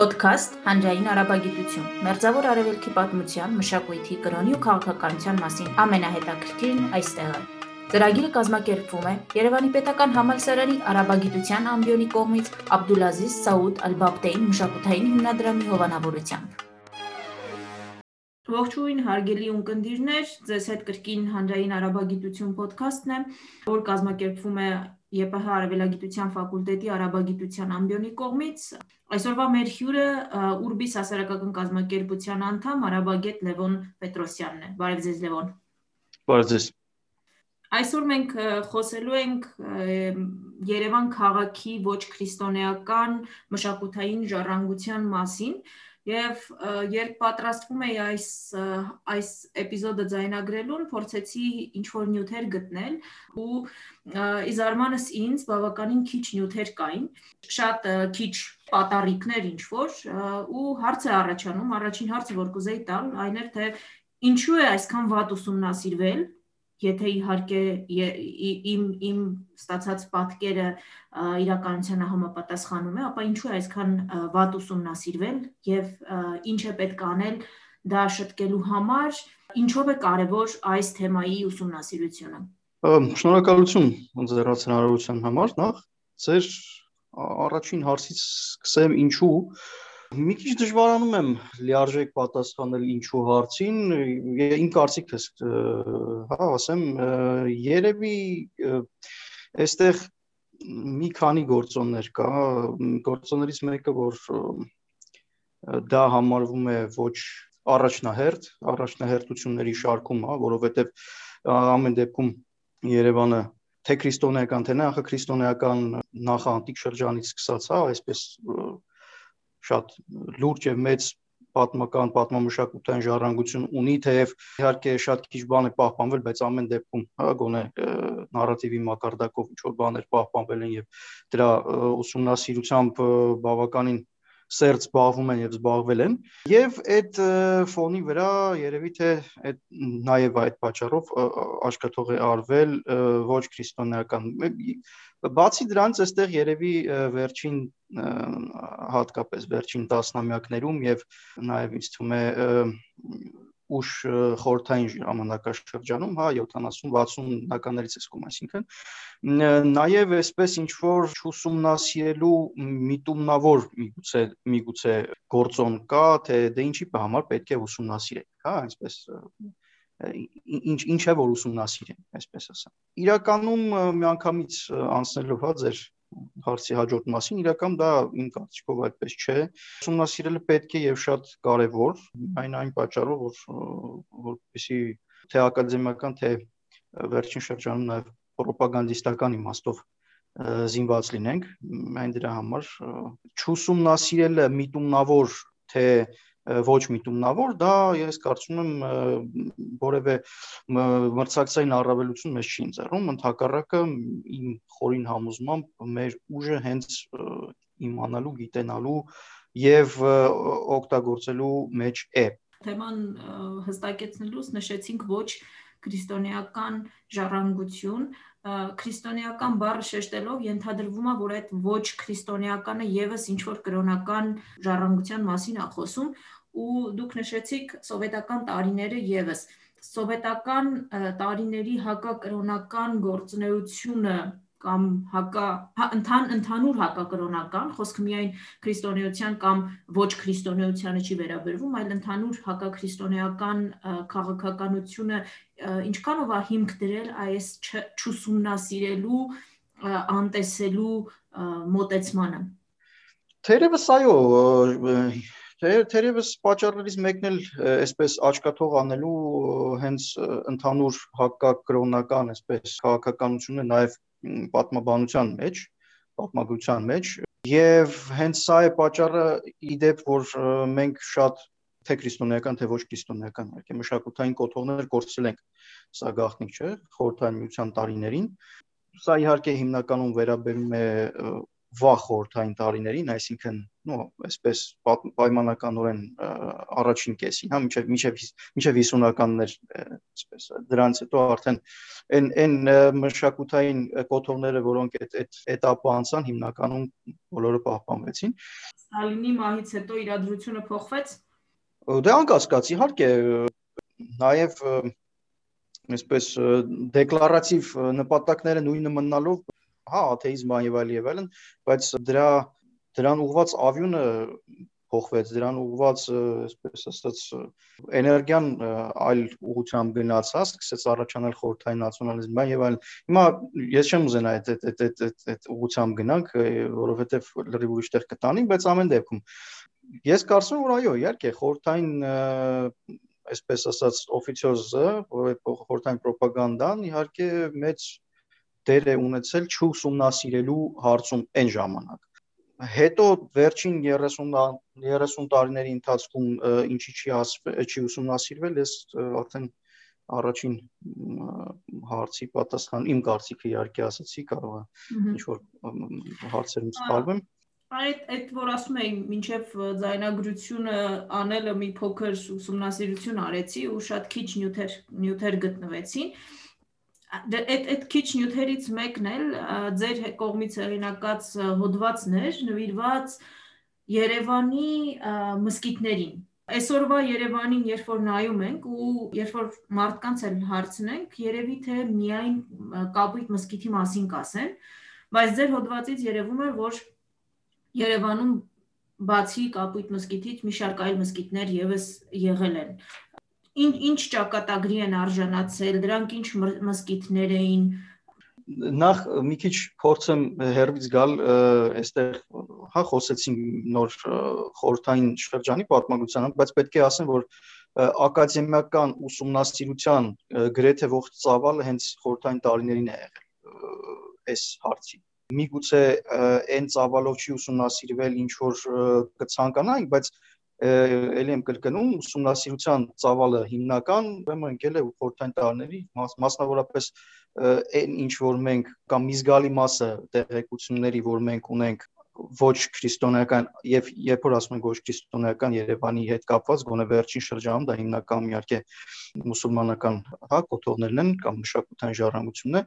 Պոդքասթ Հանրային արաբագիտություն։ Մերձավոր արևելքի պատմության, մշակույթի, կրոնի ու քաղաքականության մասին ամենահետաքրքիրն այստեղ է։ Ծրագիրը կազմակերպվում է Երևանի Պետական Համալսարանի արաբագիտության ամբիոնի կողմից Աբդուլազիզ Սաուդ Ալ-Բաբտեին մշակութային հիմնադրամի հովանավորությամբ։ Ողջույն հարգելի ունկնդիրներ, ձեզ հետ կրկին Հանրային արաբագիտություն ոդքասթն է, որ կազմակերպվում է ԵՊՀ Արևելագիտության ֆակուլտետի արաբագիտության ամբիոնի կողմից այսօրվա մեր հյուրը Ուրբիս հասարակական կազմակերպության անդամ արաբագետ Լևոն Պետրոսյանն է։ Բարև ձեզ Լևոն։ Բարև ձեզ։ Այսօր մենք խոսելու ենք Երևան քաղաքի ոչ քրիստոնեական մշակութային ժառանգության մասին Եվ երբ պատրաստվում էի այս այս էպիզոդը ձայնագրելուն, փորձեցի ինչ որ նյութեր գտնել ու ի զարմանս ինձ բավականին քիչ նյութեր կային, շատ քիչ պատառիկներ ինչ որ ու հարց է առաջանում, առաջին հարցը որ կուզեի տալ, այն էր թե ինչու է այսքան վատ ուսումնասիրվել եթե իհարկե իմ իմ ստացած պատկերը իրականությանը համապատասխանում է, ապա ինչու է այսքան վատ ուսումնասիրվել եւ ինչ է պետք անել դա շտկելու համար, ինչով է կարևոր այս թեմայի ուսումնասիրությունը։ Շնորհակալություն ձեր հնարավորության համար նախ ձեր առաջին հարցից սկսեմ ինչու Մի քիչ դժվարանում եմ լիարժեք պատասխանել ինչու հարցին, իմ կարծիքս հա, ասեմ, երևի այստեղ մի քանի գործոններ կա, գործոններից մեկը, որ դա համարվում է ոչ առաջնահերթ, առաջնահերթությունների շարքում, հա, որովհետև ամեն դեպքում Երևանը թե քրիստոնեական, թե նախաքրիստոնեական նախանտիկ շրջանից սկսած, հա, այսպես շատ լուրջ եւ մեծ պատմական պատմամշակութային ժառանգություն ունի, թեև իհարկե շատ քիչ բան է պահպանվել, բայց ամեն դեպքում հա գոնե նարատիվի մակարդակով ինչ որ բաներ պահպանվել են եւ դրա ուսումնասիրությամբ բավականին սերտ զբաղվում են եւ զբաղվել են եւ այդ ֆոնի վրա երևի թե այդ նաեւ այդ պատճառով աշկատող է արվել ոչ քրիստոնեական բացի դրանից այստեղ երևի վերջին հատկապես վերջին տասնամյակներում եւ նաեւ ինձ թվում է ուշ խորթային ժամանակաշրջանում, հա 70-60-ականներից էսկում, այսինքն նաև այսպես ինչ որ չուսումնասիրելու միտումնավոր միգուցե միգուցե գործոն կա, թե դե ինչի համար պետք է ուսումնասիրել, հա, այսպես ինչ ինչ է որ ուսումնասիրեն, այսպես ասեմ։ Իրականում միանգամից անցնելով հա ձեր հարցի հաջորդ մասին, իրական դա իմ կարծիքով այդպես չէ։ Ուսումնասիրելը պետք է եւ շատ կարեւոր, այն այն պատճառով, որ որպեսի թե ակադեմիական, թե վերջին շրջանում նաեւ ռոպագանդիստական իմաստով զինված լինենք, այն դրա համար չուսումնասիրելը միտումնավոր թե ոչ միտումնավոր, դա ես կարծում եմ որևէ մրցակցային առավելություն մեզ չի ընձեռում, ընդհակառակը իմ խորին համոզմամբ մեր ուժը հենց իմանալու, գիտենալու եւ օգտագործելու մեջ է։ Թեման հստակեցնելուց նշեցինք ոչ քրիստոնեական ժառանգություն, քրիստոնեական բառը շեշտելով ենթադրվում է, որ այդ ոչ քրիստոնեականը եւս ինչ որ կրոնական ժառանգության մասին է խոսում ու դուք նշեցիք սովետական տարիները եւս սովետական տարիների հակակրոնական գործունեությունը կամ հակա հա, ընթան ընդհանուր հակակրոնական խոսքը միայն քրիստոնեության կամ ոչ քրիստոնեությանը չի վերաբերվում, այլ ընդհանուր հակաքրիստոնեական քաղաքականությունը ինչքանով է հիմք դրել այս չուսումնասիրելու անտեսելու մոտեցմանը Թերևս այո, Թերևս պատճառներից մեկն էլ այսպես աչքաթող անելու հենց ընդհանուր հակակրոնական այսպես քաղաքականությունը նաև պատմաբանության մեջ, պատմագրության մեջ եւ հենց սա է պատճառը իդեպ որ մենք շատ թե քրիստոնեական թե ոչ քրիստոնեական իհարկե մշակութային կոթողներ կորցրել ենք սա գաղտնիք չէ խորհրդային միության տարիներին սա իհարկե հիմնականում վերաբերում է վաղ խորթային տարիներին, այսինքն, նո, այսպես պայմանականորեն առաջին կեսին, հա, մինչև մինչև մինչև 50-ականներ, այսպես դրանից հետո արդեն այն այն մշակութային կոթողները, որոնք այդ այդ этаպը անցան, հիմնականում բոլորը պահպանվեցին։ Ստալինի մահից հետո իրադրությունը փոխվեց։ Դե անկասկած, իհարկե, նաև այսպես դեկլարատիվ նպատակները նույնը մնալով հա աթեիզմը եւ այլ եւ այլն, բայց դրա դրան ուղված ավյունը փոխվեց, դրան ուղված, այսպես ասած, էներգիան այլ ուղությամբ գնաց, հա, սկսեց առաջանալ խորհրդային նացիոնալիզմը եւ այլն։ Հիմա ես չեմ ուզենա այդ այդ այդ այդ այդ ուղությամբ գնանք, որովհետեւ լրիվ ուրիշ տեղ կտանենք, բայց ամեն դեպքում ես կարծում որ այո, իհարկե խորհրդային այսպես ասած օֆիցիոզը, խորհրդային ռոպագանդան իհարկե մեծ դեր է ունեցել չուսումնասիրելու հարցում այն ժամանակ հետո վերջին 30 30 տարիների ընթացքում ինչի չի չի ուսումնասիրվել, ես արդեն առաջին հարցի պատասխան իմ կարծիքը իհարկե ասացի, կարող է ինչ որ հարցերում սխալվեմ այդ այդ որ ասում էի մինչև ձայնագրությունը անելը մի փոքր ուսումնասիրություն արեցի ու շատ քիչ նյութեր նյութեր գտնվեցին այդ այդ քիչ նյութերից մեկն էլ ձեր կողմից հեղինակած հոդվածն էր նվիրված Երևանի մսկիթներին այսօրվա Երևանին երբ որ նայում ենք ու երբ որ մարդկանց էլ հարցնենք երևի թե միայն կապույտ մսկիթի մասին կասեն բայց ձեր հոդվածից երևում է որ Երևանում բացի Կապույտ մսկիթից մի շարք այլ մսկիթներ եւս եղել են։ Ինչ ինչ ճակատագրի են արժանացել, դրանք ինչ մսկիթներ էին։ Նախ մի քիչ փորձեմ հերվից գալ այստեղ հա խոսեցինք նոր խորթային շրջանի պատմագրությանը, բայց պետք է ասեմ, որ ակադեմիական ուսումնասիրության գրեթե ողջ ծավալը հենց խորթային տարիներին է եղել այս հարցի միգուցե այն ծավալով չի ուսումնասիրվել ինչ որ կցանկանայինք, բայց ելի եմ կրկնում ուսումնասիրության ծավալը հիմնական ուրեմն ընկել է խորթային տարիների մասնավորապես այն ինչ որ մենք կամ մի զգալի մասը տեղեկությունների որ մենք ունենք ոչ քրիստոնեական եւ երբ որ ասում ենք ոչ քրիստոնեական Երևանի հետ կապված գոնե վերջին շրջանում դա հիմնական իհարկե մուսուլմանական հա կոթողներն են կամ մշակութային ժառանգությունն է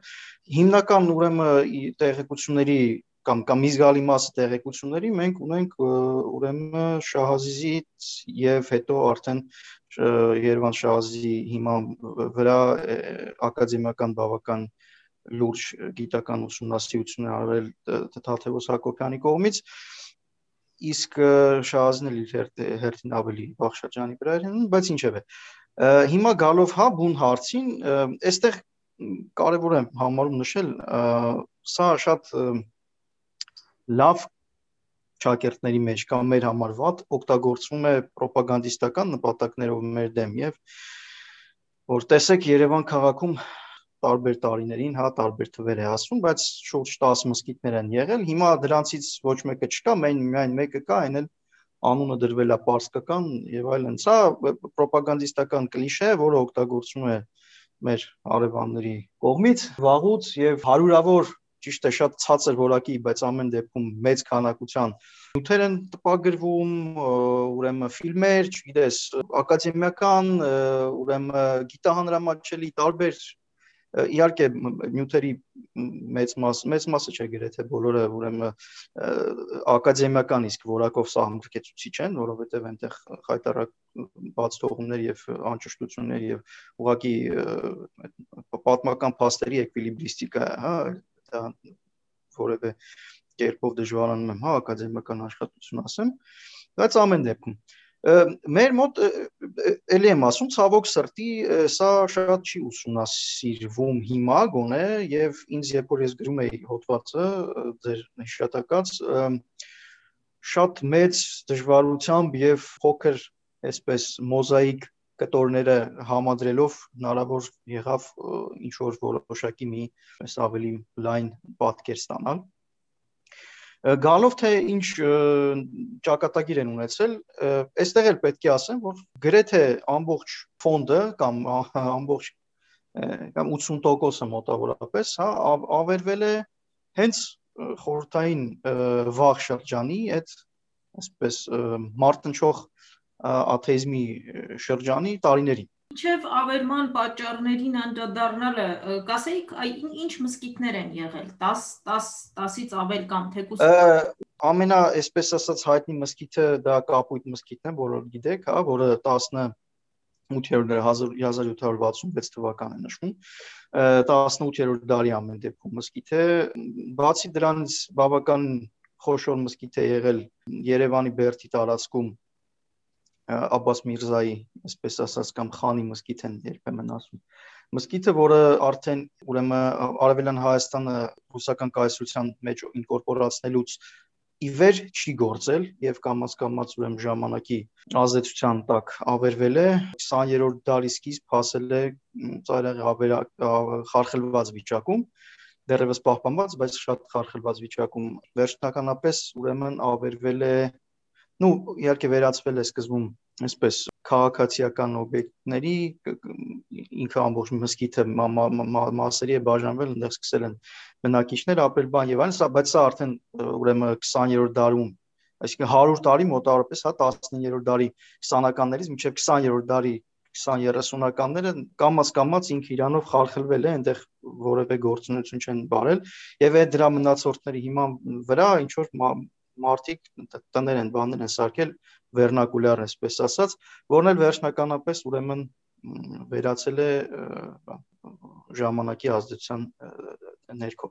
հիմնական ուրեմն տեղեկությունների կամ կամ մի զգալի մասը տեղեկությունների մենք ունենք ուրեմն Շահազիզից եւ հետո արդեն Երևան Շահազիզի հիման վրա ակադեմիական բավական լուրջ գիտական ուսումնասիրություն արվել Թաթևոս Հակոբյանի կողմից իսկ շահազն էլ հերթին ավելի վաղ շրջանի վրա էր բայց ինչևէ հիմա գալով հա բուն հարցին այստեղ կարևոր է համարում նշել սա շատ լավ ճակերտների մեջ կամ մեր համար վատ օգտագործվում է ռոպագանդիստական նպատակներով մեր դեմ եւ որ տեսեք Երևան քաղաքում տարբեր տարիներին, հա, տարբեր թվեր է ասում, բայց շուրջ 10 մսկիթներ են եղել։ Հիմա դրանցից ոչ մեկը չկա, միայն միայն մեկը կա, այն էլ անունը դրվել է պարսկական եւ այլն։ Սա ռոպագանդիստական կլիշե է, որը օգտագործվում է մեր արևանների կողմից վաղուց եւ հարյուրավոր ճիշտ է շատ ցածր որակի, բայց ամեն դեպքում մեծ քանակության նյութեր են տպագրվում, ուրեմն ֆիլմեր, չգիտես, ակադեմիական, ուրեմն գիտահանրամատչելի տարբեր իհարկե նյութերի մեծ մաս մեծ մասը չէ գրեթե բոլորը ուրեմն ակադեմիական իսկ որակով սահմռկեցուցիչ են, որովհետև այնտեղ խայտարակ բաց թողումներ եւ անճշտություններ եւ ուղակի պատմական փաստերի էկվիլիբրիստիկա, հա, դա որևէ կերպով դժվարանում եմ, հա, ակադեմիական աշխատություն ասեմ, բայց ամեն դեպքում մեր մոտ ելի եմ ասում ցավոք սրտի սա շատ չի ուսումնասիրվում հիմա գոնե եւ ինձ երբ որ ես գրում էի հոդվածը ձեր հիշատակած շատ մեծ դժվարությամբ եւ փոքր այսպես մոզաիկ կտորները համադրելով հնարավոր եղավ ինչ որ որոշակի մի այս ավելի լայն պատկեր ստանալ Գալով թե ինչ ճակատագիր են ունեցել, այստեղ էլ պետք է ասեմ, որ գրեթե ամբողջ ֆոնդը կամ ամբողջ կամ 80%-ը մոտավորապես, հա, ավերվել է հենց խորհրդային վաղ շրջանի այդ այսպես մարտնչող աթեիզմի շրջանի տարիներին Մինչև ավերման պատճառներին անդրադառնալը, կասեիք, ինչ մսկիթներ են եղել 10 10 10-ից ավել կամ թեկուս ամենա, այսպես ասած, հայտնի մսկիթը դա կապույտ մսկիթն է, բոլոր գիտեք, հա, որը 18-րդ 1766 թվականն է նշվում 18-րդ դարի ամեն դեպքում մսկիթ է բացի դրանից բավական խոշոր մսկիթ է եղել Երևանի Բերդի տարածքում Աբբաս Միրզայի, այսպես ասած, կամ Խանի մսկիթ են երբեմն ասում։ Մսկիթը, որը արդեն ուրեմն Արևելյան Հայաստանը ռուսական կայսրության մեջ ինկորպորացնելուց ի վեր չի գործել եւ կամած կամած ուրեմն ժամանակի ազդեցության տակ ավերվել է 20-րդ դարի սկիզբ հասել է ծայրահեղ խարխլված վիճակում դեռևս պահպանված, բայց շատ խարխլված վիճակում վերջնականապես ուրեմն ավերվել է նու իհարկե վերածվել է սկզբում այսպես քաղաքացիական օբյեկտների ինքը ամբողջ մսկիթը մասերի է բաժանվել, այնտեղ սկսել են բնակիչներ ապրել բան եւ այլն, սա բայց սա արդեն ուրեմն 20-րդ դարում այսինքն 100 տարի մոտավորապես, հա 19-րդ դարի 20-ականներից մինչև 20-րդ դարի 20-30-ականները կամած կամած ինքը իրանով խարխլվել է, այնտեղ որևէ գործունեություն չեն բարել եւ այդ դրա մնացորդների հիման վրա ինչ որ մարդիկ տներ են, բաներ են սարքել վերնակուլյար, այսպես ասած, որն էլ վերջնականապես ուրեմն վերացել է ժամանակի ազդեցության ներքո։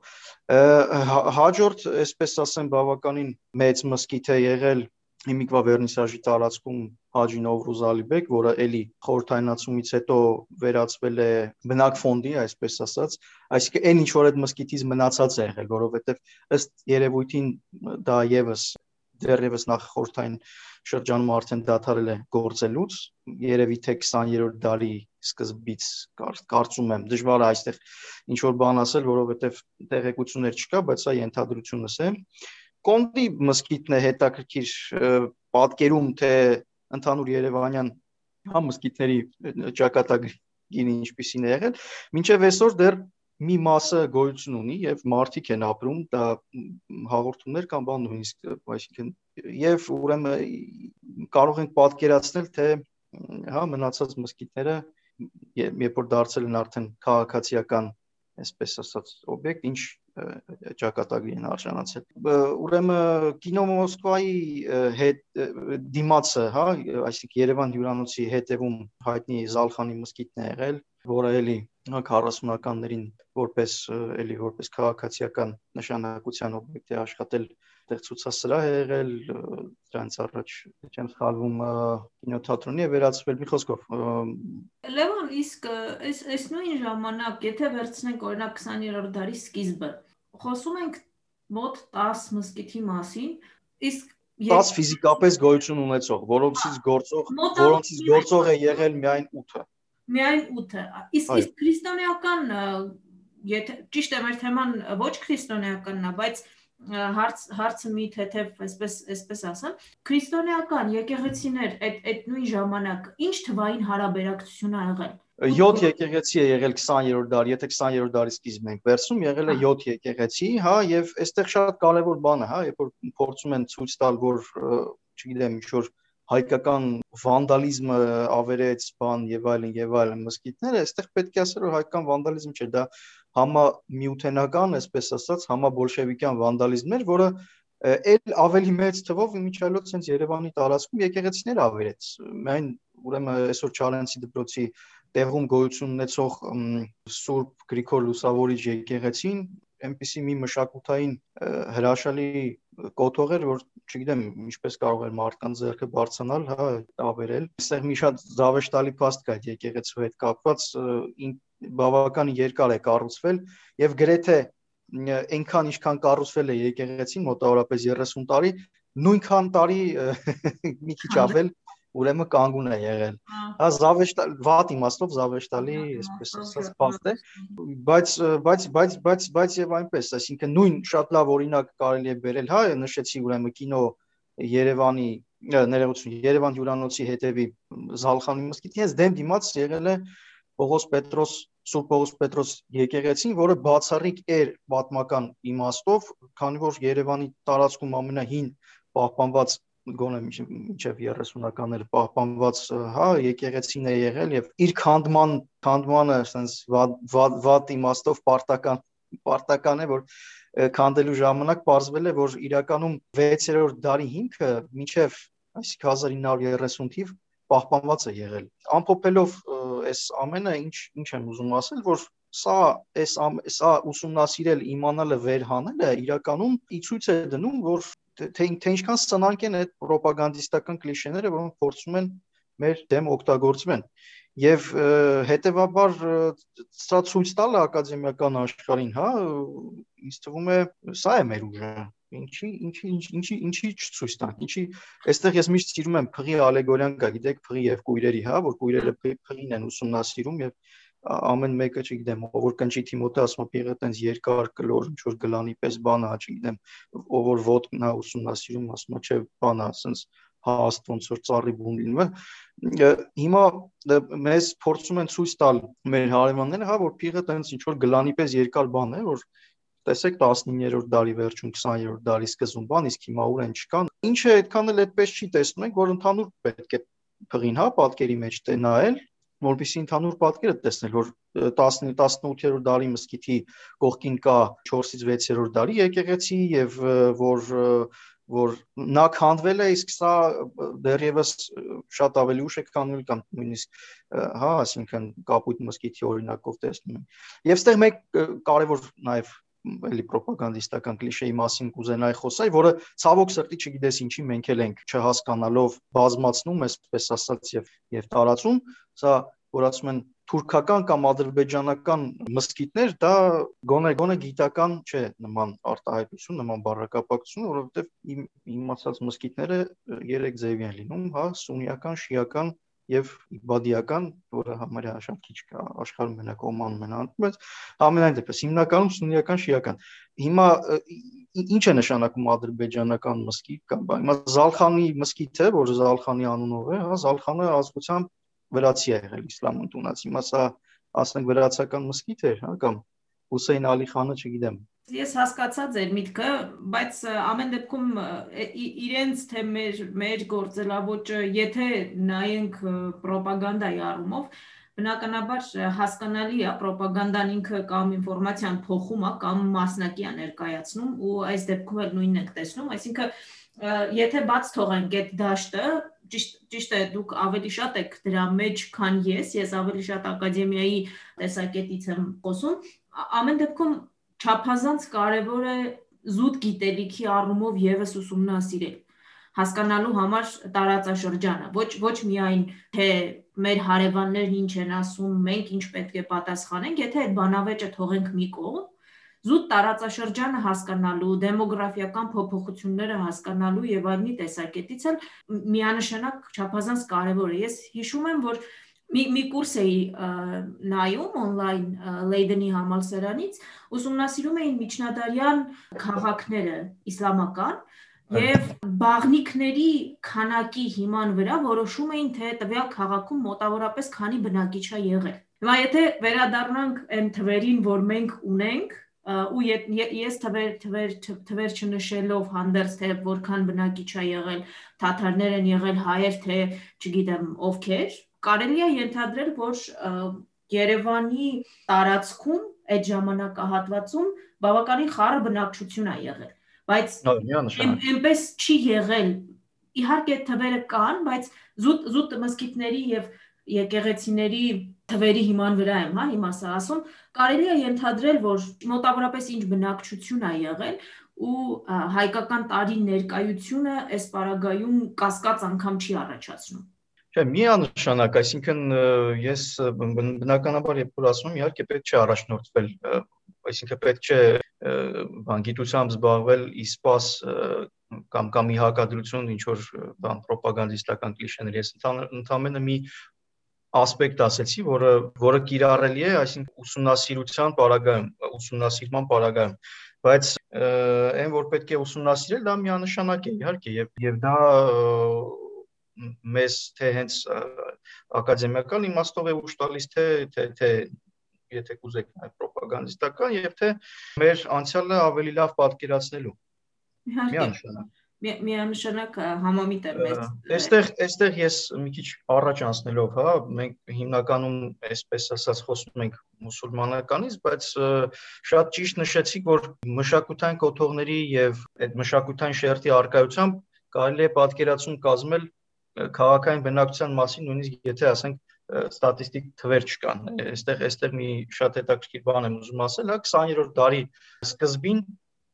Հաջորդ, այսպես ասեմ, բավականին մեծ մսկիթ է եղել հիմիկվա վերնիսաժի տարածքում Հաջի Նովրուզ Ալիբեկ, որը էլի խորհրդայնացումից հետո վերածվել է բնակ ֆոնդի, այսպես ասած, այսինքն այն ինչ որ այդ մսկիթից մնացած է եղել, որովհետև ըստ երևույթին դա եւս դեռևս նախ խորհրդային շրջանում արդեն դադարել է գործելուց, երևի թե 20-րդ դարի սկզբից կարծում եմ դժվար է այստեղ ինչ որ բան ասել, որովհետև տեղեկություններ չկա, բայց սա ենթադրությունս է։ Կոնդի մսկիթն է հետաքրքիր պատկերում, թե ընդհանուր Երևանյան հա մսկիթների ճակատագիրը ինչպիսին է եղել, մինչև այսօր դեռ մի մասը գոյություն ունի եւ մարդիկ են ապրում, դա հաղորդումներ կամ բան նույնիսկ, այսինքն եւ ուրեմն կարող ենք պատկերացնել, թե հա մնացած մսկիթները երբ որ դարձել են արդեն քաղաքացիական, այսպես ասած, օբյեկտ, ինչ ճակատագրի են արժանացել։ Ուրեմն կինո Մոսկվայի հետ դիմացը, հա, այսինքն Երևան հյուրանոցի հետևում հայտնի Զալխանի մսկիթն է եղել, որը էլի 40-ականներին որպես էլի որպես քաղաքացիական նշանակության օբյեկտ է աշխատել այդտեղ ցուցասրահ է եղել դրանց առաջ չեմ սխալվում կինոթատրոնի է վերածվել մի խոսքով Լևոն իսկ այս այս նույն ժամանակ եթե վերցնենք օրինակ 20-րդ դարի սկիզբը խոսում ենք մոտ 10 մսկիթի մասին իսկ 10 ֆիզիկապես գոյություն ունեցող, որոնցից գործող, որոնցից գործող է եղել միայն 8-ը միայն 8-ը։ Իսկ իսկ քրիստոնեական եթե ճիշտ է մեր թեման ոչ քրիստոնեականն է, բայց հարց հարցը մի թեթև այսպես այսպես ասեմ. քրիստոնեական եկեղեցիներ այդ այդ նույն ժամանակ ինչ թվային հարաբերակցություն ա եղել 7 եկեղեցի է եղել 20-րդ դարի, եթե 20-րդ դարի սկիզբն ենք վերցնում, եղել է 7 եկեղեցի, հա, եւ այստեղ շատ կարեւոր բան է, հա, երբ որ փորձում են ցույց տալ, որ չգիտեմ, ինչ որ հայկական վանդալիզմը ավերեց բան եւ այլն եւ այլն մսկիթները, այստեղ պետք է ասել որ հայկական վանդալիզմ չէ, դա համա միութենական, այսպես ասած, համա բոլշևիկյան վանդալիզմ էր, որը էլ ավելի մեծ թվով իմիջիալոց sense Երևանի տարածքում եկեղեցիներ ավերեց։ Միայն ուրեմն այսօր Չարենցի դպրոցի տեղում գոյություն ունեցող Սուրբ Գրիգոր Լուսավորիչ եկեղեցին այնպիսի մի մշակութային հրաշալի կոթող էր, որ չգիտեմ ինչպես կարող էր մարդկանց ձեռքը բարձրանալ, հա, ավերել։ Այստեղ մի շատ զավեշտալի փաստ կա այդ եկեղեցու հետ կապված, բավական երկար է կառուցվել եւ գրեթե այնքան ինչքան կառուցվել է եկեղեցին մոտավորապես 30 տարի, նույնքան տարի մի քիչ ավել ուրեմն կանգուն է եղել։ Հա զավեշտալ վատ իմաստով զավեշտալի, այսպես ասած, փաստ է, բայց բայց բայց բայց բայց եւ այնպես, այսինքն նույն շատ լավ օրինակ կարելի է բերել, հա, նշեցի ուրեմն կինո Երևանի ներողություն, Երևան հյուրանոցի հետևի Զալխանի մսկիթի հենց դեմ դիմաց եղել է Պողոս Պետրոս Սուրբ Պողոս Պետրոս եկեղեցին, որը բացառիկ էր պատմական իմաստով, քանի որ Երևանի տարածքում ամենահին պահպանված գոնե մինչև 30-ականներ պահպանված, հա, եկեղեցին է եղել եւ իր քանդման քանդմանը ասենց վատ իմաստով պարտական պարտական է, որ քանդելու ժամանակ ողջվել է, որ իրականում 6-րդ դարի հիմքը մինչև այսինքն 1930 թիվ պահպանված է եղել։ Ամփոփելով այս ամենը ինչ ինչ եմ ուզում ասել, որ սա այս սա ուսումնասիրել իմանալը վերհանելը իրականում ի ցույց է դնում, որ թե թե ինչքան սնանկ են այդ ռոպագանդիստական կլիշեները, որոնք փորձում են մեր դեմ օգտագործվեն։ Եվ հետեւաբար սա ցույց տալը ակադեմիական աշխարհին, հա, ինձ թվում է սա է մեր ուժը։ Ինչի ինչի ինչի ինչի չցույց տանք։ Ինչի այստեղ ես միշտ սիրում եմ փղի ալեգորիան կա, գիտեք, փղի եւ կույրերի, հա, որ կույրերը փղին են ուսումնասիրում եւ ամեն մեկը չգիտեմ, որ կնչի Թիմոթե ասում է եղել տենց երկար կլոր ինչ որ գլանի պես բան է, չգիտեմ, ով որ ոդկն է ուսումնասիրում, ասում է չէ, բան է, ասենց հաստ ոնց որ ծառի բուն լինում է։ Հիմա մեզ փորձում են ցույց տալ մեր հարևանները, հա, որ փիղը տենց ինչ որ գլանի պես երկար բան է, որ տեսեք 19-րդ դարի վերջում 20-րդ դարի սկզբում բան, իսկ հիմա ուր են չկան։ Ինչը այդքան էլ այդպես չի տեսնում ենք, որ ընդհանուր պետք է փղին, հա, պատկերի մեջ տենայել, որովհետեւ ընդհանուր պատկերը տեսնել, որ 10-18-րդ դարի մսկիթի կողքին կա 4-ից 6-րդ դարի եկեղեցի եւ որ որ նա քանդվել է, իսկ սա դեռևս շատ ավելի ուշ է քանդվել կամ նույնիսկ հա, ասինքն կապույտ մսկիթի օրինակով տեսնում են։ Եվ ստեղ մեկ կարևոր նաև էլի ռոպագանդիստական կլիշեի մասին կուզենայի խոսալ, որը ցավոք սրտի չգիտես ինչի մենք էլ ենք չհասկանալով բազմացնում, այսպես ասած եւ եւ տարածում, սա որ ասում են թուրքական կամ ադրբեջանական մսկիթներ, դա գոնե գոնե գիտական չէ նման արտահայտություն, նման բառակապակցություն, որովհետեւ իմ իմացած մսկիթները երեք ձևի են լինում, հա, սուննիական, շիական եւ իբադիական, որը համարյա շատ քիչ կա աշխարհում մենակ Օմանում են անում, բայց ամենայն դեպս հիմնականում սուննիական, շիական։ Հիմա ինչ է նշանակում ադրբեջանական մսկիթ կամ հիմա Զալխանի մսկիթը, որ Զալխանի անունով է, հա, Զալխանը ազգությամբ վրացի է եղել իսլամ ընդունած։ Հիմա սա ասենք վրացական մսկիթ էր, հա, կամ Հուսեյն Ալի խանը, չգիտեմ։ Ես հասկացա ձեր միտքը, բայց ամեն դեպքում իրենց թե մեր մեր գործելավոճը, եթե նայենք ռոպագանդայի առումով, բնականաբար հասկանալի է ռոպագանդան ինքը կամ ինֆորմացիան փոխում է կամ մասնակի է ներկայացնում ու այս դեպքում էլ նույնն ենք տեսնում, այսինքն եթե բաց թողենք այդ դաշտը, ճիշտ ճիշտ է դուք ավելի շատ եք դրա մեջ, քան ես, ես ավելի շատ ակադեմիայի տեսակետից եմ խոսում։ Ամեն դեպքում չափազանց կարևոր է զուտ գիտելիքի առումով եւս ուսումնասիրել հասկանալու համար տարածաշրջանը ոչ ոչ միայն թե մեր հարևաններն ինչ են ասում, մենք ինչ պետք է պատասխանենք, եթե այդ բանավեճը թողենք մի կողմ, զուտ տարածաշրջանը հասկանալու, դեմոգրաֆիական փոփոխությունները հասկանալու եւ այլնի տեսակետից էլ միանշանակ չափազանց կարեւոր է։ Ես հիշում եմ, որ մի մի կուրս էի նայում on-line Leiden-ի համալսարանից, ուսումնասիրում էին միջնադարյան քաղաքները իսլամական եւ բաղնիքների քանակի հիման վրա որոշում էին թե տվյալ քաղաքում մոտավորապես քանի բնակիչ է եղել։ Հիմա եթե վերադառնանք այն թվերին, որ մենք ունենք, ու ես թվեր թվեր թվեր չնշելով հանդերձ թե որքան բնակիչ է եղել թաթարներ են եղել հայեր թե չգիտեմ ովքեր կարելի է ենթադրել որ Երևանի տարածքում այդ ժամանակահատվածում բավականին խառը բնակչություն է եղել բայց այնպես չի եղել իհարկե թվերը կան բայց զուտ զուտ մսկիթների եւ եկեղեցիների թվերի հիման վրա եմ, հա, հիմա սա ասում, կարելի է ենթադրել, որ մոտավորապես ինչ բնակչություն է եղել ու հայկական տարի ներկայությունը այս պարագայում կասկած անգամ չի առաջացնում։ Չէ, միանշանակ, այսինքն ես բնականաբար երբ որ ասում իհարկե պետք չէ առաջնորդվել, այսինքն պետք չէ բան գիտությամբ զբաղվել իսպաս կամ կամ մի հակադրություն ինչ որ բան ռոպագանդիստական կլիշեներ ես ընդամենը մի ասպեկտ ասեցի, որը որը կիրառելի է, այսինքն ուսումնասիրության պարագայում, ուսումնասիրման պարագայում, բայց այն որ պետք է ուսումնասիրել, դա միանշանակ է, իհարկե, եւ եւ դա մեզ թե հենց ակադեմիական իմաստով է ուշ տալիս թե թե թե եթե կուզեք նաև ռոպագանդիստական եւ թե մեր անցյալը ավելի լավ պատկերացնելու։ Իհարկե միանշանակ համամիտ եմ ես։ Այստեղ այստեղ ես մի քիչ առաջ անցնելով, հա, մենք հիմնականում այսպես ասած խոսում ենք մուսուլմանականից, բայց շատ ճիշտ նշեցիք, որ մշակութային կոթողների եւ այդ մշակութային շերտի արկայությամբ կարելի է պատկերացում կազմել քաղաքային բնակչության մասին, նույնիսկ եթե ասենք ստատիստիկ թվեր չկան։ Այստեղ այստեղ մի շատ հետաքրքիր բան եմ ուզում ասել, հա 20-րդ դարի սկզբին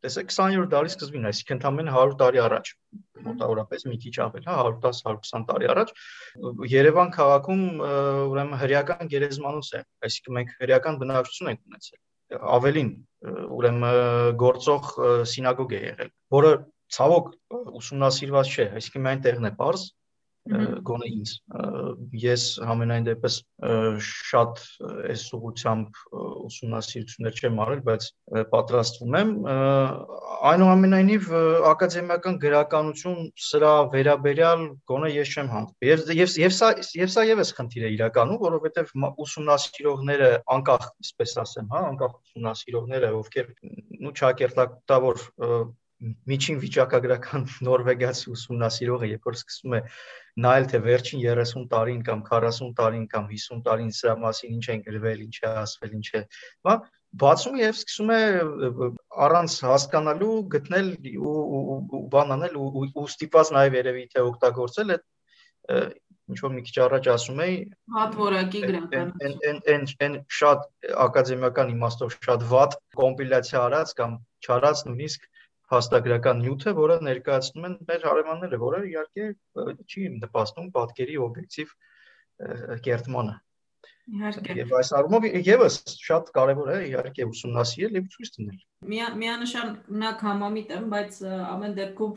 Տեսեք 20-րդ դարի սկզբին, այսինքն ընդամենը 100 տարի առաջ, մոտավորապես մի քիչ ավել, հա 110-120 տարի առաջ Երևան քաղաքում ուրեմն հրեական գերեզմանոց է, այսինքն մենք հրեական բնակչություն ենք ունեցել ավելին ուրեմն գործող սինագոգ է եղել, որը ցավոք ուսումնասիրված չէ, այսինքն միայն տեղն է པարզ, գոնե ինձ ես համենայն դեպս շատ այս ուղությամբ ուսումնասիրություններ չեմ արել, բայց պատրաստվում եմ այնուամենայնիվ ակադեմիական գրականություն սրա վերաբերյալ գոնե ես չեմ հանդիպել եւ եւ եւ սա եւ սա եւս խնդիր է իրականում որովհետեւ ուսումնասիրողները անկախ այսպես ասեմ հա անկախ ուսումնասիրողները ովքեր նու չակերտակտավոր միջին վիճակագրական նորվեգացի ուսումնասիրողը երբ որ սկսում է նայել թե վերջին 30 տարին կամ 40 տարին կամ 50 տարին սրա մասին ինչ են գրվել, ինչ է ասվել, ինչ է, հա բացում եւ սկսում է առանց հասկանալու գտնել ու բան անել ու ստիպված նաեւ երևի թե օգտագործել այդ ինչ որ մի քիչ առաջ ասում էի հատ որակի գրականություն այն այն այն շատ ակադեմիական իմաստով շատ վատ կոմպիլյացիա արած կամ չարած նույնիսկ փաստագրական նյութը, որը ներկայացնում են մեր հարևանները, որը իհարկե չի նպաստում պատկերի օբյեկտիվ կերտմանը։ Իհարկե։ Եվ այս առումով եւս շատ կարեւոր է իհարկե ուսումնասիրել եւ ցույց տնել։ Միանշանակ համամիտ եմ, բայց ամեն դեպքում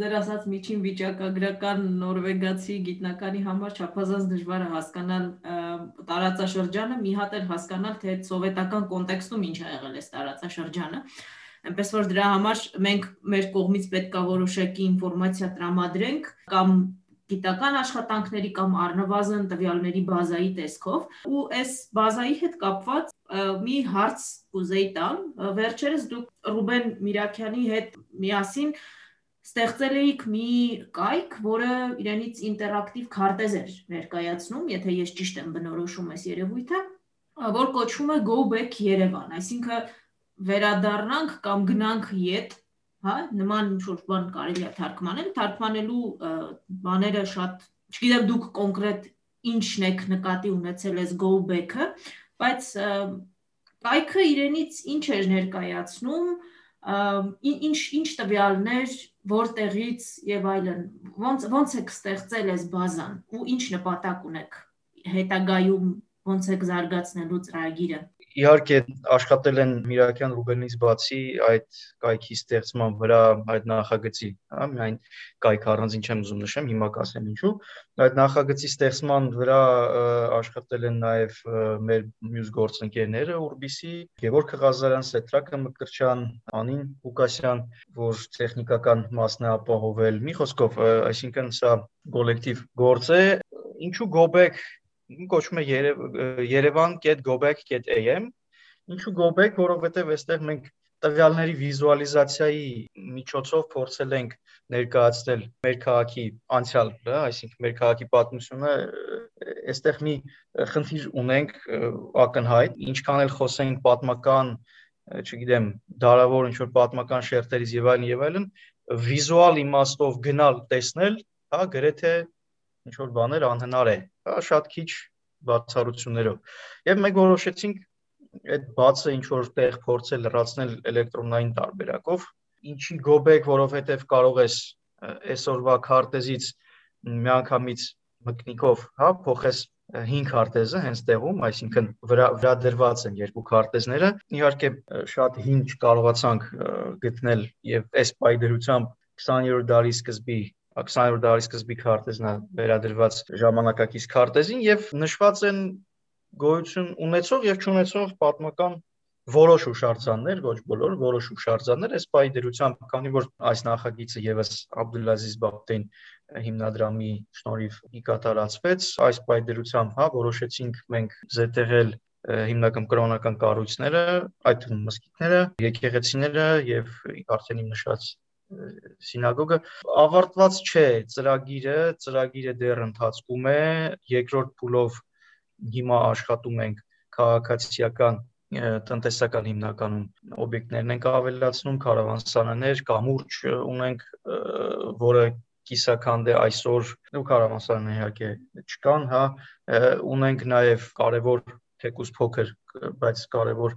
ձեր ասած միջին վիճակագրական նորվեգացի գիտնականի համար չափազանց դժվար է հասկանալ տարածաշրջանը, մի հատ էլ հասկանալ թե սովետական կոնտեքստում ինչ ա եղել այս տարածաշրջանը այնպես որ դրա համար մենք մեր կողմից պետքա որոշակի ինֆորմացիա տրամադրենք կամ գիտական աշխատանքների կամ առնվազն տվյալների բազայի տեսքով ու այս բազայի հետ կապված մի հարց կուզեի տալ վերջերս դուք Ռուբեն Միրաքյանի հետ միասին ստեղծել էիք մի կայք, որը իրենից ինտերակտիվ քարտեզ էր ներկայացնում, եթե ես ճիշտ եմ բնորոշում այս երևույթը, որ կոչվում է Go Back Yerevan, այսինքն վերադառնանք կամ գնանք յետ, հա, նման ինչ-որ բան կարելի է թարգմանել, թարգմանելու բաները շատ, չգիտեմ դուք կոնկրետ ինչն եք նկատի ունեցել այս go back-ը, բայց կայքը իրենից ինչ էր ներկայացնում, ինչ ինչ տվյալներ, որտեղից եւ այլն, ոնց ոնց եք ստեղծել այս բազան ու ինչ նպատակ ունեք հետագայում ոնց եք զարգացնելու ծրագիրը իհարկե աշխատել են Միրաքյան Ռուբենից բացի այդ կայքի ստեղծման վրա այդ նախագծի, հա, միայն կայք առանձին չեմ ուզում նշեմ, հիմա կասեմ ինչու։ Այդ նախագծի ստեղծման վրա աշխատել են նաև մեր մյուս գործընկերները Ուրբիսի, Գևորգ Ղազարյան, Սետրակը Մկրչյան, Անին Ղուկասյան, որ տեխնիկական մասն է ապահովել։ Մի խոսքով, այսինքն սա կոլեկտիվ գործ է։ Ինչու Gobek կոչվում է yerevan.gobek.am ինչու gobek որովհետև այստեղ մենք տվյալների վիզուալիզացիայի միջոցով փորձել ենք ներկայացնել մեր քաղաքի անցյալ, հա, այսինքն մեր քաղաքի պատմությունը այստեղ մի խնդիր ունենք ակնհայտ, ինչքան էլ խոսենք պատմական, չգիտեմ, դարավոր ինչ որ պատմական շերտերից եւ այլն եւ այլն, վիզուալ իմաստով գնալ տեսնել, հա, գրեթե ինչ որ բաներ անհնար է, շատ քիչ բացառություններով։ Եվ մենք որոշեցինք այդ բացը ինչ որ տեղ փորձել լրացնել էլեկտրոնային տարբերակով, ինչի գոբեկ, որովհետև կարող ես այսօրվա քարտեզից միանգամից մկնիկով, հա, փոխես 5 քարտեզը հենց տեղում, այսինքն վրա վրա դրված են երկու քարտեզները։ Իհարկե շատ հին չկարողացանք գտնել եւ այս պայդրությամբ 20-րդ դարի սկզբի 20-րդ դարի սկզբի քարտեզն է վերադրված ժամանակակից քարտեզին եւ նշված են գոյություն ունեցող եւ չունեցող պատմական որոշ հուշարձաններ, ոչ բոլոր, որոշ հուշարձաններ, այս պայի դրությամբ, քանի որ այս նախագիծը եւս Աբդուլազիզ Բաղդեն հիմնադրամի շնորհիվ ի կատարածվեց, այս պայի դրությամբ, հա, որոշեցինք մենք զետեղել հիմնական կրոնական կառույցները, այդ թվում մսկիթները, եկեղեցիները եւ արդեն իմ նշած սինագոգը ավարտված չէ ծրագիրը, ծրագիրը դեռ ընթացքում է, երկրորդ փուլով հիմա աշխատում ենք քաղաքացիական տնտեսական հիմնականում օբյեկտներն ենք ավելացնում, կարավանսանաներ, կամուրջ ունենք, որը կիսաքանդ է այսօր ու կարավանսաններ իհարկե չկան, հա, ունենք նաև կարևոր թեկուս փոքր, բայց կարևոր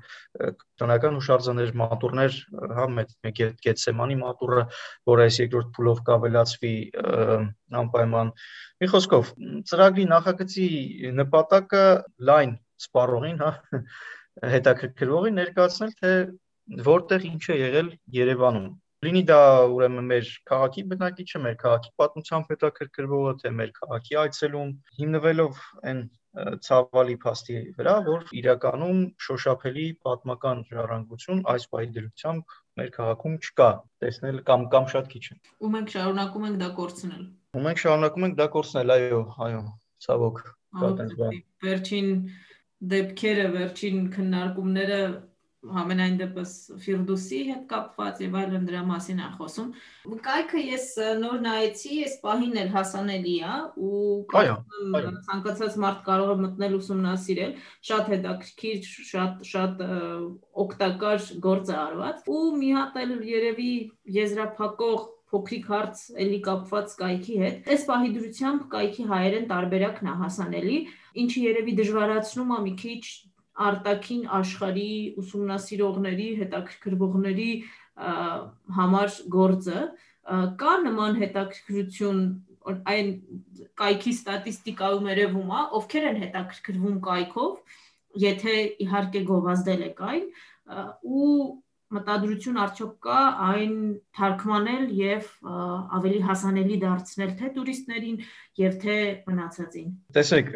տնական հուշարձաններ, մատուրներ, հա, մեկ Գեցսեմանի մատուրը, որը այս երկրորդ փուլով կավելացվի անպայման։ Մի խոսքով, ծրագրի նախագծի նպատակը լայն սպառողին, հա, հետաքրքրվողին ներկայացնել, թե որտեղ ինչ է եղել Երևանում լինի դա ուրեմն մեր քաղաքի բնակիչը, մեր քաղաքի պատմությամբ հետաքրքրվողը, թե մեր քաղաքի այցելում, հիմնվելով այն ցավալի փաստի վրա, որ իրականում շոշափելի պատմական ժառանգություն այս պահի դրությամբ մեր քաղաքում չկա, տեսնել կամ կամ շատ քիչ է։ Ու մենք շարունակում ենք դա կորցնել։ Ու մենք շարունակում ենք դա կորցնել, այո, այո, ցավոք։ Վերջին դեպքերը, վերջին քննարկումները համենայն դեպս Ֆիրդուսի հետ կապված եւ այլն դրա մասին է խոսում։ Կայքը ես նոր նայեցի, այս պահին էլ հասանելի է ու ցանկացած մարդ կարող է մտնել ուսումնասիրել, շատ հետաքրքիր, շատ շատ օգտակար գործ է արված ու մի հատ էլ երևի եզրափակող փոքրիկ հարց էլի կապված կայքի հետ։ Այս պահի դրությամբ կայքի հայերեն տարբերակն է հասանելի, ինչը երևի դժվարացնում է մի քիչ արտաքին աշխարհի ուսումնասիրողների, հետաքրքրվողների համար գործը կա նման հետաքրքրություն այն կայքի ստատիստիկայում երևում է, ովքեր են հետաքրքրվում կայքով, եթե իհարկե գովազդել եք այն ու մտադրություն արդյոք կա այն թարգմանել եւ ավելի հասանելի դարձնել թե տուրիստներին եւ թե մնացածին։ Տեսեք,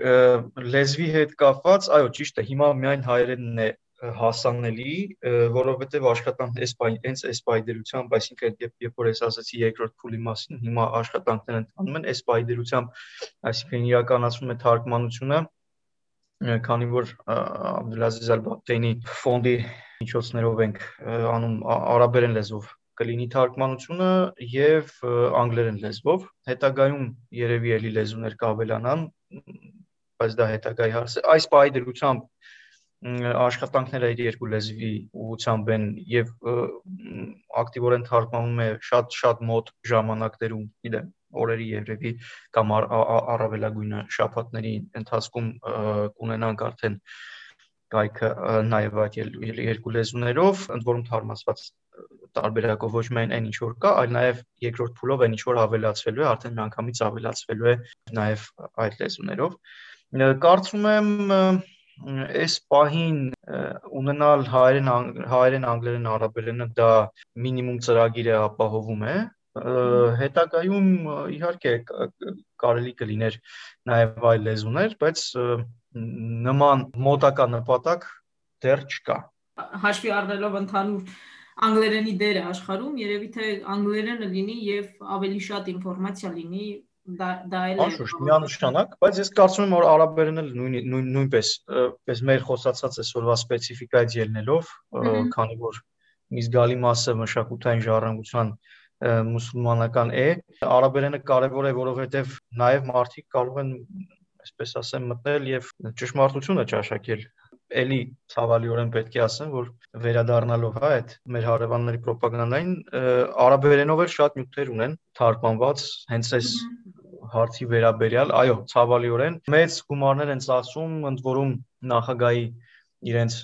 լեզվի հետ կապված, այո, ճիշտ է, հիմա միայն հայերենն է հասանելի, որովհետև աշխատանք այս հենց այս պայդերությամբ, այսինքն երբ երբ որ ես ասացի երկրորդ փուլի մասին, հիմա աշխատանքներ ընթանում են այս պայդերությամբ, այսինքն իրականացվում է թարգմանությունը, քանի որ Աբդուլազիզ Ալ-Բատեյնի ֆոնդի միջոցներով ենք անում արաբերեն լեզվով կլինի թարգմանությունը եւ անգլերեն լեզվով հետագայում երևի էլի լեզուներ կավելանան բայց դա հետագայի հարց է այս պահի դրությամբ աշխատանքները այդ երկու լեզվի ուղղությամբ են եւ ակտիվորեն թարգմանում է շատ շատ մոտ ժամանակներում գիտեմ օրերի երևի կամ առավելագույնը շաբաթների ընթացքում կունենանք արդեն կայքը նաև այդ երկու լեզուներով, ընդ որում թարմացված տարբերակով ոչ միայն այն ինչ որ կա, այլ նաև երկրորդ փուլով այն ինչ որ ավելացվելու է, արդեն միանգամից ավելացվելու է նաև այդ լեզուներով։ Կարծում եմ այս պահին ունենալ հայերեն հայերեն անգլերեն արաբերենը դա մինիմում ծրագիրը ապահովում է հետագայում իհարկե կարելի կլիներ նաև այլ լեզուներ, բայց նման մոտակա նպատակ դեռ չկա հաշվի առնելով ընդհանուր անգլերենի դերը աշխարհում երևի թե անգլերենը լինի եւ ավելի շատ ինֆորմացիա լինի դա դա էլ է Աշուշ միանշանակ, բայց ես կարծում եմ որ արաբերենն էլ նույն նույնպես պես մեր խոսացած այսօրվա սպეციფიკայից ելնելով, քանի որ մի զգալի մասը մշակութային ժառանգության մուսուլմանական է, արաբերենը կարևոր է, որովհետև նաև մարդիկ կարող են այսպես ասեմ, մտնել եւ ճշմարտությունը ճաշակել էլի ցավալիորեն պետք է ասեմ, որ վերադառնալով հա այդ մեր հարևանների ռոպագանդային արաբերենով էլ շատ նյութեր ունեն թարգմանված հենց այս հարցի վերաբերյալ, այո, ցավալիորեն մեծ գումարներ են ծախսում, ընդ որում նախագահի իրենց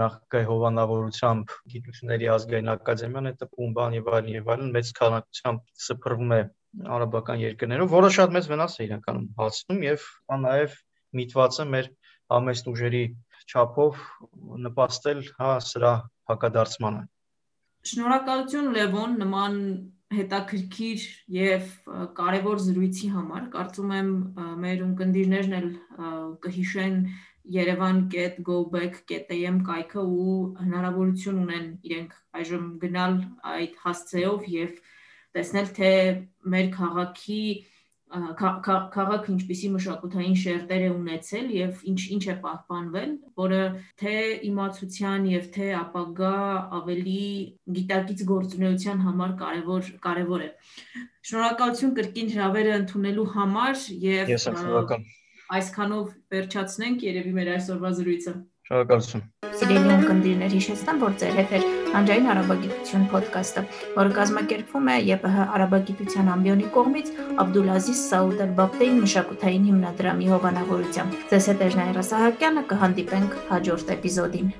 նախագահի հովանավորությամբ գիտությունների ազգային ակադեմիան է տպում բան եւ այլն եւ այլն մեծ քանակությամբ սփռվում է արաբական երկրներով, որը շատ մեծ վնաս է իրականում հասնում եւ նաեւ միտվածը մեր համեստ ուժերի չափով նպաստել հա սրա հակադարձմանը։ Շնորհակալություն Լևոն նման հետաքրքիր եւ կարեւոր զրույցի համար։ Կարծում եմ մեր ունկնդիրներն էլ կհիշեն yerevan.goback.am կայքը ու հնարավորություն ունեն իրենք այժմ գնալ այդ հասցեով եւ և տեսնել թե մեր քաղաքի քաղաքը ինչպիսի մշակութային շերտեր է ունեցել եւ ինչ ինչ է պահպանվել, որը թե իմացության եւ թե ապագա ավելի գիտակից գործունեության համար կարևոր կարևոր է։ Շնորհակալություն կրկին հրավերը ընդունելու համար եւ Ես շնորհակալ։ Այսքանով վերջացնենք երևի մեր այսօրվա զրույցը։ Շնորհակալություն։ Սիրելի ունկնդիրներ, հիշեցնեմ, որ ձեր հետ է Հանրային արաբագիտություն ոդկասթը, որը կազմակերպվում է ԵՊՀ արաբագիտության ամբիոնի կողմից Աբդուլազիզ Սաուդ Ալ-Բաբտեի մշակութային հիմնադրամի հովանավորությամբ։ Ձեզ հետ է Ժնայրա Սահակյանը, կհանդիպենք հաջորդ էպիզոդին։